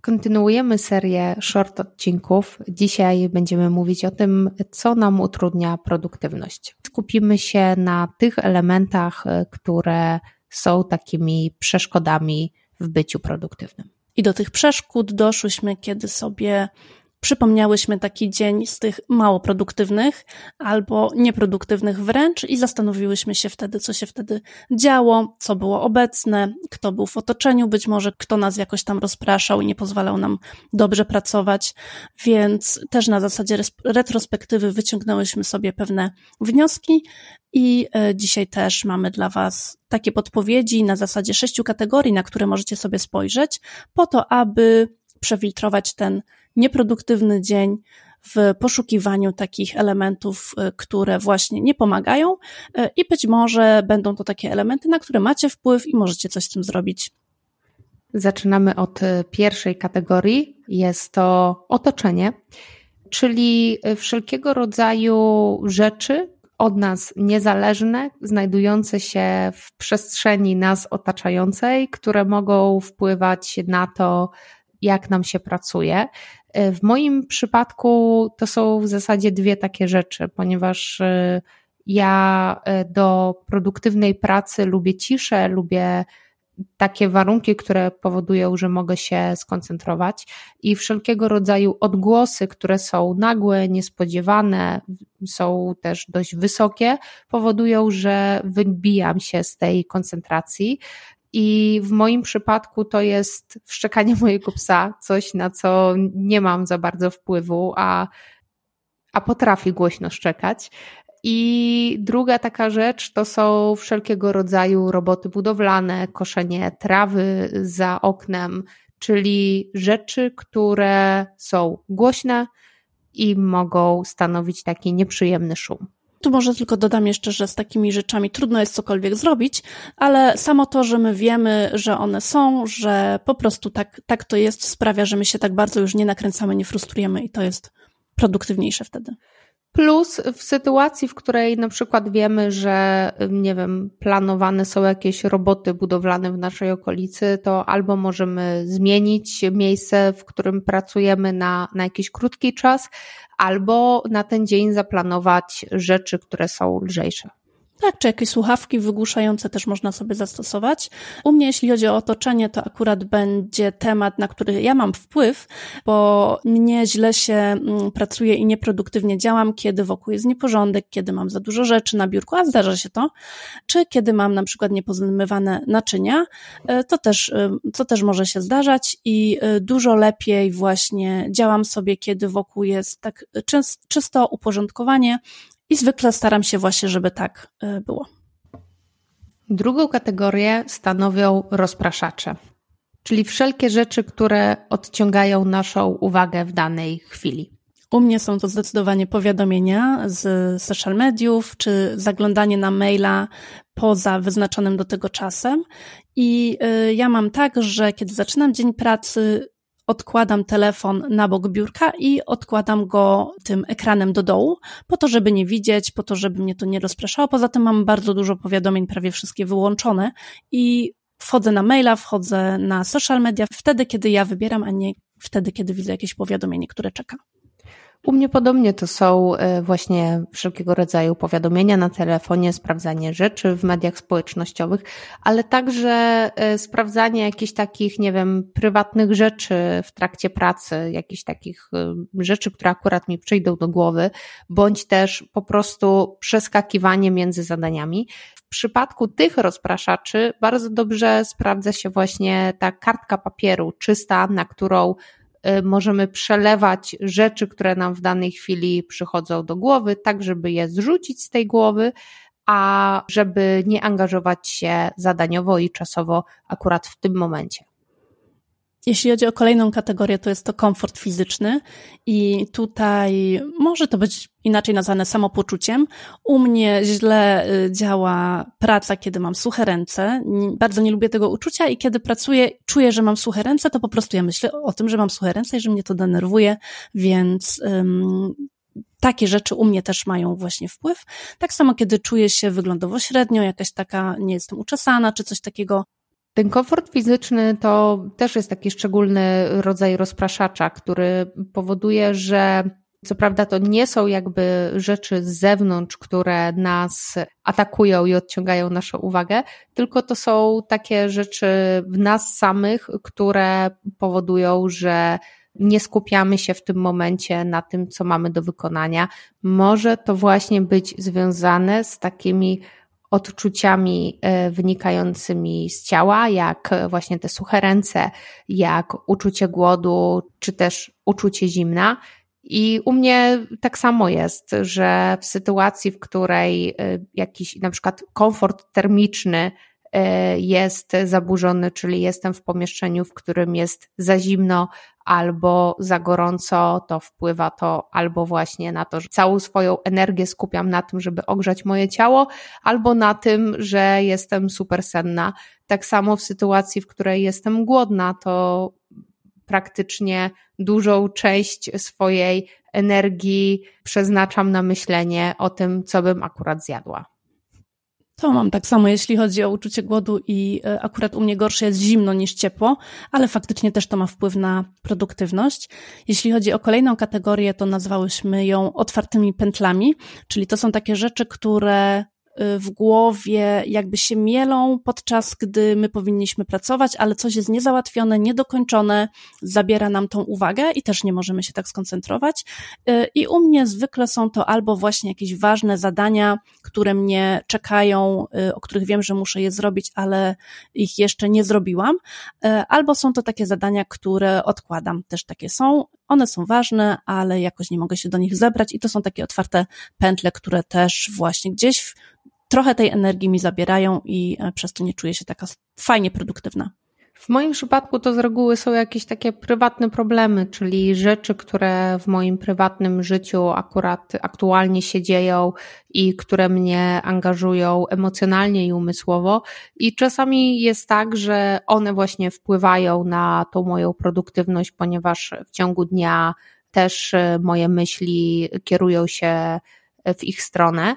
Kontynuujemy serię short odcinków. Dzisiaj będziemy mówić o tym, co nam utrudnia produktywność. Skupimy się na tych elementach, które są takimi przeszkodami w byciu produktywnym. I do tych przeszkód doszłyśmy, kiedy sobie przypomniałyśmy taki dzień z tych mało produktywnych albo nieproduktywnych wręcz i zastanowiłyśmy się wtedy, co się wtedy działo, co było obecne, kto był w otoczeniu, być może kto nas jakoś tam rozpraszał i nie pozwalał nam dobrze pracować, więc też na zasadzie retrospektywy wyciągnęłyśmy sobie pewne wnioski i e, dzisiaj też mamy dla Was takie podpowiedzi na zasadzie sześciu kategorii, na które możecie sobie spojrzeć, po to, aby przefiltrować ten nieproduktywny dzień w poszukiwaniu takich elementów, e, które właśnie nie pomagają e, i być może będą to takie elementy, na które macie wpływ i możecie coś z tym zrobić. Zaczynamy od e, pierwszej kategorii. Jest to otoczenie, czyli wszelkiego rodzaju rzeczy od nas niezależne, znajdujące się w przestrzeni nas otaczającej, które mogą wpływać na to, jak nam się pracuje. E, w moim przypadku to są w zasadzie dwie takie rzeczy, ponieważ e, ja e, do produktywnej pracy lubię ciszę, lubię takie warunki, które powodują, że mogę się skoncentrować i wszelkiego rodzaju odgłosy, które są nagłe, niespodziewane, są też dość wysokie, powodują, że wybijam się z tej koncentracji. I w moim przypadku to jest wszczekanie mojego psa, coś na co nie mam za bardzo wpływu, a, a potrafi głośno szczekać. I druga taka rzecz to są wszelkiego rodzaju roboty budowlane, koszenie trawy za oknem, czyli rzeczy, które są głośne i mogą stanowić taki nieprzyjemny szum. Tu może tylko dodam jeszcze, że z takimi rzeczami trudno jest cokolwiek zrobić, ale samo to, że my wiemy, że one są, że po prostu tak, tak to jest, sprawia, że my się tak bardzo już nie nakręcamy, nie frustrujemy i to jest produktywniejsze wtedy. Plus w sytuacji, w której na przykład wiemy, że nie wiem, planowane są jakieś roboty budowlane w naszej okolicy, to albo możemy zmienić miejsce, w którym pracujemy na, na jakiś krótki czas, albo na ten dzień zaplanować rzeczy, które są lżejsze. Tak, czy jakieś słuchawki wygłuszające też można sobie zastosować. U mnie, jeśli chodzi o otoczenie, to akurat będzie temat, na który ja mam wpływ, bo mnie źle się mm, pracuje i nieproduktywnie działam, kiedy wokół jest nieporządek, kiedy mam za dużo rzeczy na biurku, a zdarza się to, czy kiedy mam na przykład niepozmywane naczynia, e, to też, e, to też może się zdarzać i e, dużo lepiej właśnie działam sobie, kiedy wokół jest tak czysto uporządkowanie, i zwykle staram się właśnie, żeby tak e, było. Drugą kategorię stanowią rozpraszacze, czyli wszelkie rzeczy, które odciągają naszą uwagę w danej chwili. U mnie są to zdecydowanie powiadomienia z social mediów, czy zaglądanie na maila poza wyznaczonym do tego czasem. I e, ja mam tak, że kiedy zaczynam dzień pracy, odkładam telefon na bok biurka i odkładam go tym ekranem do dołu, po to, żeby nie widzieć, po to, żeby mnie to nie rozpraszało. Poza tym mam bardzo dużo powiadomień, prawie wszystkie wyłączone i wchodzę na maila, wchodzę na social media wtedy, kiedy ja wybieram, a nie wtedy, kiedy widzę jakieś powiadomienie, które czeka. U mnie podobnie to są e, właśnie wszelkiego rodzaju powiadomienia na telefonie, sprawdzanie rzeczy w mediach społecznościowych, ale także e, sprawdzanie jakichś takich, nie wiem, prywatnych rzeczy w trakcie pracy, jakichś takich e, rzeczy, które akurat mi przyjdą do głowy, bądź też po prostu przeskakiwanie między zadaniami. W przypadku tych rozpraszaczy bardzo dobrze sprawdza się właśnie ta kartka papieru czysta, na którą możemy przelewać rzeczy, które nam w danej chwili przychodzą do głowy, tak żeby je zrzucić z tej głowy, a żeby nie angażować się zadaniowo i czasowo akurat w tym momencie. Jeśli chodzi o kolejną kategorię, to jest to komfort fizyczny i tutaj może to być inaczej nazwane samopoczuciem. U mnie źle y, działa praca, kiedy mam suche ręce. Bardzo nie lubię tego uczucia i kiedy pracuję, czuję, że mam suche ręce, to po prostu ja myślę o tym, że mam suche ręce i że mnie to denerwuje, więc um, takie rzeczy u mnie też mają właśnie wpływ. Tak samo, kiedy czuję się wyglądowo średnio, jakaś taka, nie jestem uczesana, czy coś takiego, ten komfort fizyczny to też jest taki szczególny rodzaj rozpraszacza, który powoduje, że co prawda to nie są jakby rzeczy z zewnątrz, które nas atakują i odciągają naszą uwagę, tylko to są takie rzeczy w nas samych, które powodują, że nie skupiamy się w tym momencie na tym, co mamy do wykonania. Może to właśnie być związane z takimi odczuciami e, wynikającymi z ciała, jak właśnie te suche ręce, jak uczucie głodu, czy też uczucie zimna. I u mnie tak samo jest, że w sytuacji, w której e, jakiś na przykład komfort termiczny jest zaburzony, czyli jestem w pomieszczeniu, w którym jest za zimno albo za gorąco, to wpływa to albo właśnie na to, że całą swoją energię skupiam na tym, żeby ogrzać moje ciało, albo na tym, że jestem super senna. Tak samo w sytuacji, w której jestem głodna, to praktycznie dużą część swojej energii przeznaczam na myślenie o tym, co bym akurat zjadła. To mam tak samo, jeśli chodzi o uczucie głodu i e, akurat u mnie gorsze jest zimno niż ciepło, ale faktycznie też to ma wpływ na produktywność. Jeśli chodzi o kolejną kategorię, to nazwałyśmy ją otwartymi pętlami, czyli to są takie rzeczy, które w głowie jakby się mielą podczas gdy my powinniśmy pracować, ale coś jest niezałatwione, niedokończone, zabiera nam tą uwagę i też nie możemy się tak skoncentrować. Y, I u mnie zwykle są to albo właśnie jakieś ważne zadania, które mnie czekają, y, o których wiem, że muszę je zrobić, ale ich jeszcze nie zrobiłam, albo są to takie zadania, które odkładam. Też takie są. One są ważne, ale jakoś nie mogę się do nich zebrać i to są takie otwarte pętle, które też właśnie gdzieś trochę tej energii mi zabierają i e, przez to nie czuję się taka fajnie produktywna. W moim przypadku to z reguły są jakieś takie prywatne problemy, czyli rzeczy, które w moim prywatnym życiu akurat aktualnie się dzieją i które mnie angażują emocjonalnie i umysłowo. I czasami jest tak, że one właśnie wpływają na tą moją produktywność, ponieważ w ciągu dnia też e, moje myśli kierują się w ich stronę.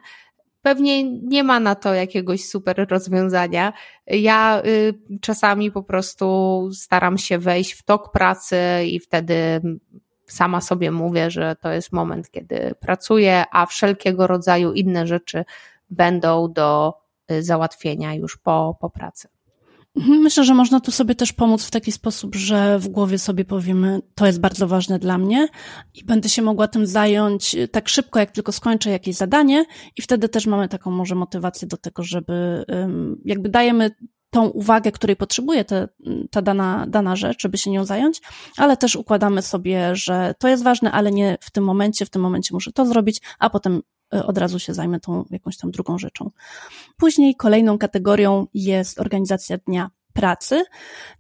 Pewnie nie ma na to jakiegoś super rozwiązania. Ja y, czasami po prostu staram się wejść w tok pracy i wtedy sama sobie mówię, że to jest moment, kiedy pracuję, a wszelkiego rodzaju inne rzeczy będą do y, załatwienia już po, po pracy. Mhm, myślę, że można tu sobie też pomóc w taki sposób, że w głowie sobie powiemy, to jest bardzo ważne dla mnie i będę się mogła tym zająć tak szybko, jak tylko skończę jakieś zadanie i wtedy też mamy taką może motywację do tego, żeby jakby dajemy tą uwagę, której potrzebuje te, ta dana, dana rzecz, żeby się nią zająć, ale też układamy sobie, że to jest ważne, ale nie w tym momencie, w tym momencie muszę to zrobić, a potem od razu się zajmę tą jakąś tam drugą rzeczą. Później kolejną kategorią jest organizacja dnia pracy,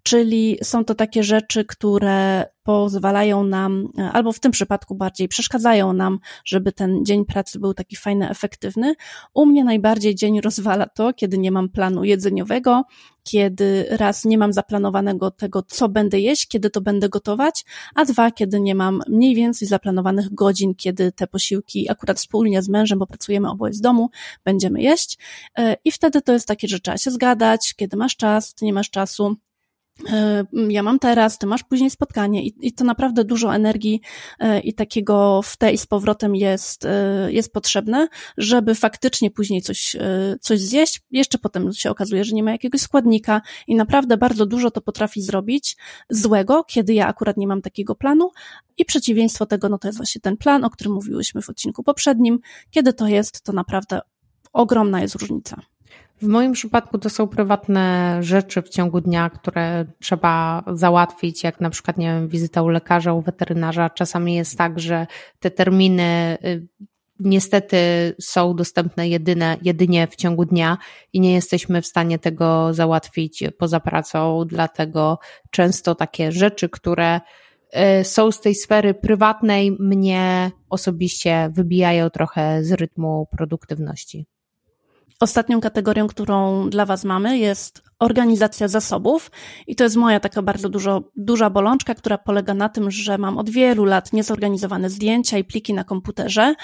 czyli są to takie rzeczy, które pozwalają nam, albo w tym przypadku bardziej przeszkadzają nam, żeby ten dzień pracy był taki fajny, efektywny. U mnie najbardziej dzień rozwala to, kiedy nie mam planu jedzeniowego, kiedy raz nie mam zaplanowanego tego, co będę jeść, kiedy to będę gotować, a dwa, kiedy nie mam mniej więcej zaplanowanych godzin, kiedy te posiłki akurat wspólnie z mężem, bo pracujemy oboje z domu, będziemy jeść. E, I wtedy to jest takie, że trzeba się zgadać, kiedy masz czas, ty nie masz czasu, E, ja mam teraz, ty masz później spotkanie i, i to naprawdę dużo energii e, i takiego w te i z powrotem jest, e, jest potrzebne, żeby faktycznie później coś, coś zjeść. Jeszcze potem się okazuje, że nie ma jakiegoś składnika i naprawdę bardzo dużo to potrafi zrobić złego, kiedy ja akurat nie mam takiego planu i przeciwieństwo tego, no to jest właśnie ten plan, o którym mówiłyśmy w odcinku poprzednim. Kiedy to jest, to naprawdę ogromna jest różnica. W moim przypadku to są prywatne rzeczy w ciągu dnia, które trzeba załatwić, jak na przykład, nie wiem, wizyta u lekarza, u weterynarza. Czasami jest tak, że te terminy y, niestety są dostępne jedyne, jedynie w ciągu dnia i nie jesteśmy w stanie tego załatwić poza pracą, dlatego często takie rzeczy, które y, są z tej sfery prywatnej, mnie osobiście wybijają trochę z rytmu produktywności. Ostatnią kategorią, którą dla Was mamy, jest organizacja zasobów i to jest moja taka bardzo dużo, duża bolączka, która polega na tym, że mam od wielu lat niezorganizowane zdjęcia i pliki na komputerze.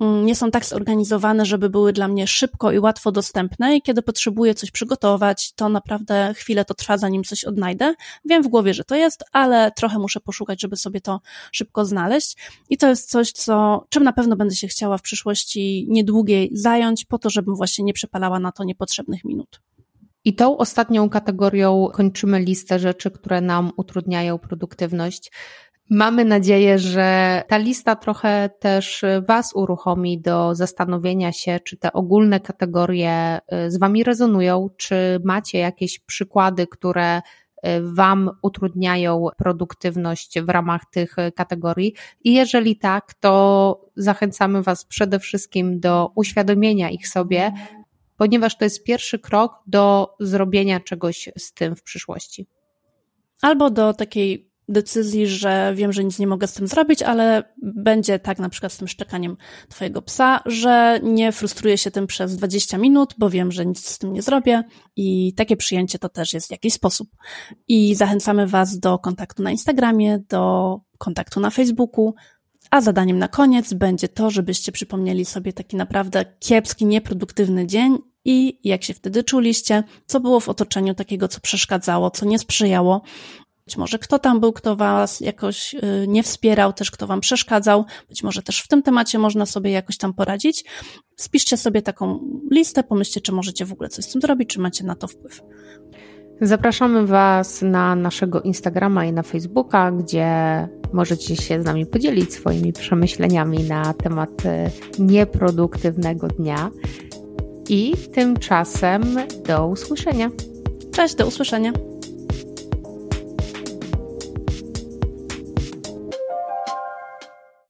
Mm, nie są tak zorganizowane, żeby były dla mnie szybko i łatwo dostępne i kiedy potrzebuję coś przygotować, to naprawdę chwilę to trwa, zanim coś odnajdę. Wiem w głowie, że to jest, ale trochę muszę poszukać, żeby sobie to szybko znaleźć i to jest coś, co, czym na pewno będę się chciała w przyszłości niedługiej zająć, po to, żebym właśnie nie przepalała na to niepotrzebnych minut. I tą ostatnią kategorią kończymy listę rzeczy, które nam utrudniają produktywność. Mamy nadzieję, że ta lista trochę też Was uruchomi do zastanowienia się, czy te ogólne kategorie y, z Wami rezonują, czy macie jakieś przykłady, które y, Wam utrudniają produktywność w ramach tych kategorii. I jeżeli tak, to zachęcamy Was przede wszystkim do uświadomienia ich sobie, ponieważ to jest pierwszy krok do zrobienia czegoś z tym w przyszłości. Albo do takiej decyzji, że wiem, że nic nie mogę z tym zrobić, ale będzie tak na przykład z tym szczekaniem twojego psa, że nie frustruję się tym przez 20 minut, bo wiem, że nic z tym nie zrobię i takie przyjęcie to też jest w jakiś sposób. I zachęcamy was do kontaktu na Instagramie, do kontaktu na Facebooku, a zadaniem na koniec będzie to, żebyście przypomnieli sobie taki naprawdę kiepski, nieproduktywny dzień i jak się wtedy czuliście, co było w otoczeniu takiego, co przeszkadzało, co nie sprzyjało. Być może kto tam był, kto was jakoś y, nie wspierał, też kto wam przeszkadzał. Być może też w tym temacie można sobie jakoś tam poradzić. Spiszcie sobie taką listę, pomyślcie, czy możecie w ogóle coś z tym zrobić, czy macie na to wpływ. Zapraszamy Was na naszego Instagrama i na Facebooka, gdzie możecie się z nami podzielić swoimi przemyśleniami na temat y, nieproduktywnego dnia. I tymczasem do usłyszenia. Cześć, do usłyszenia.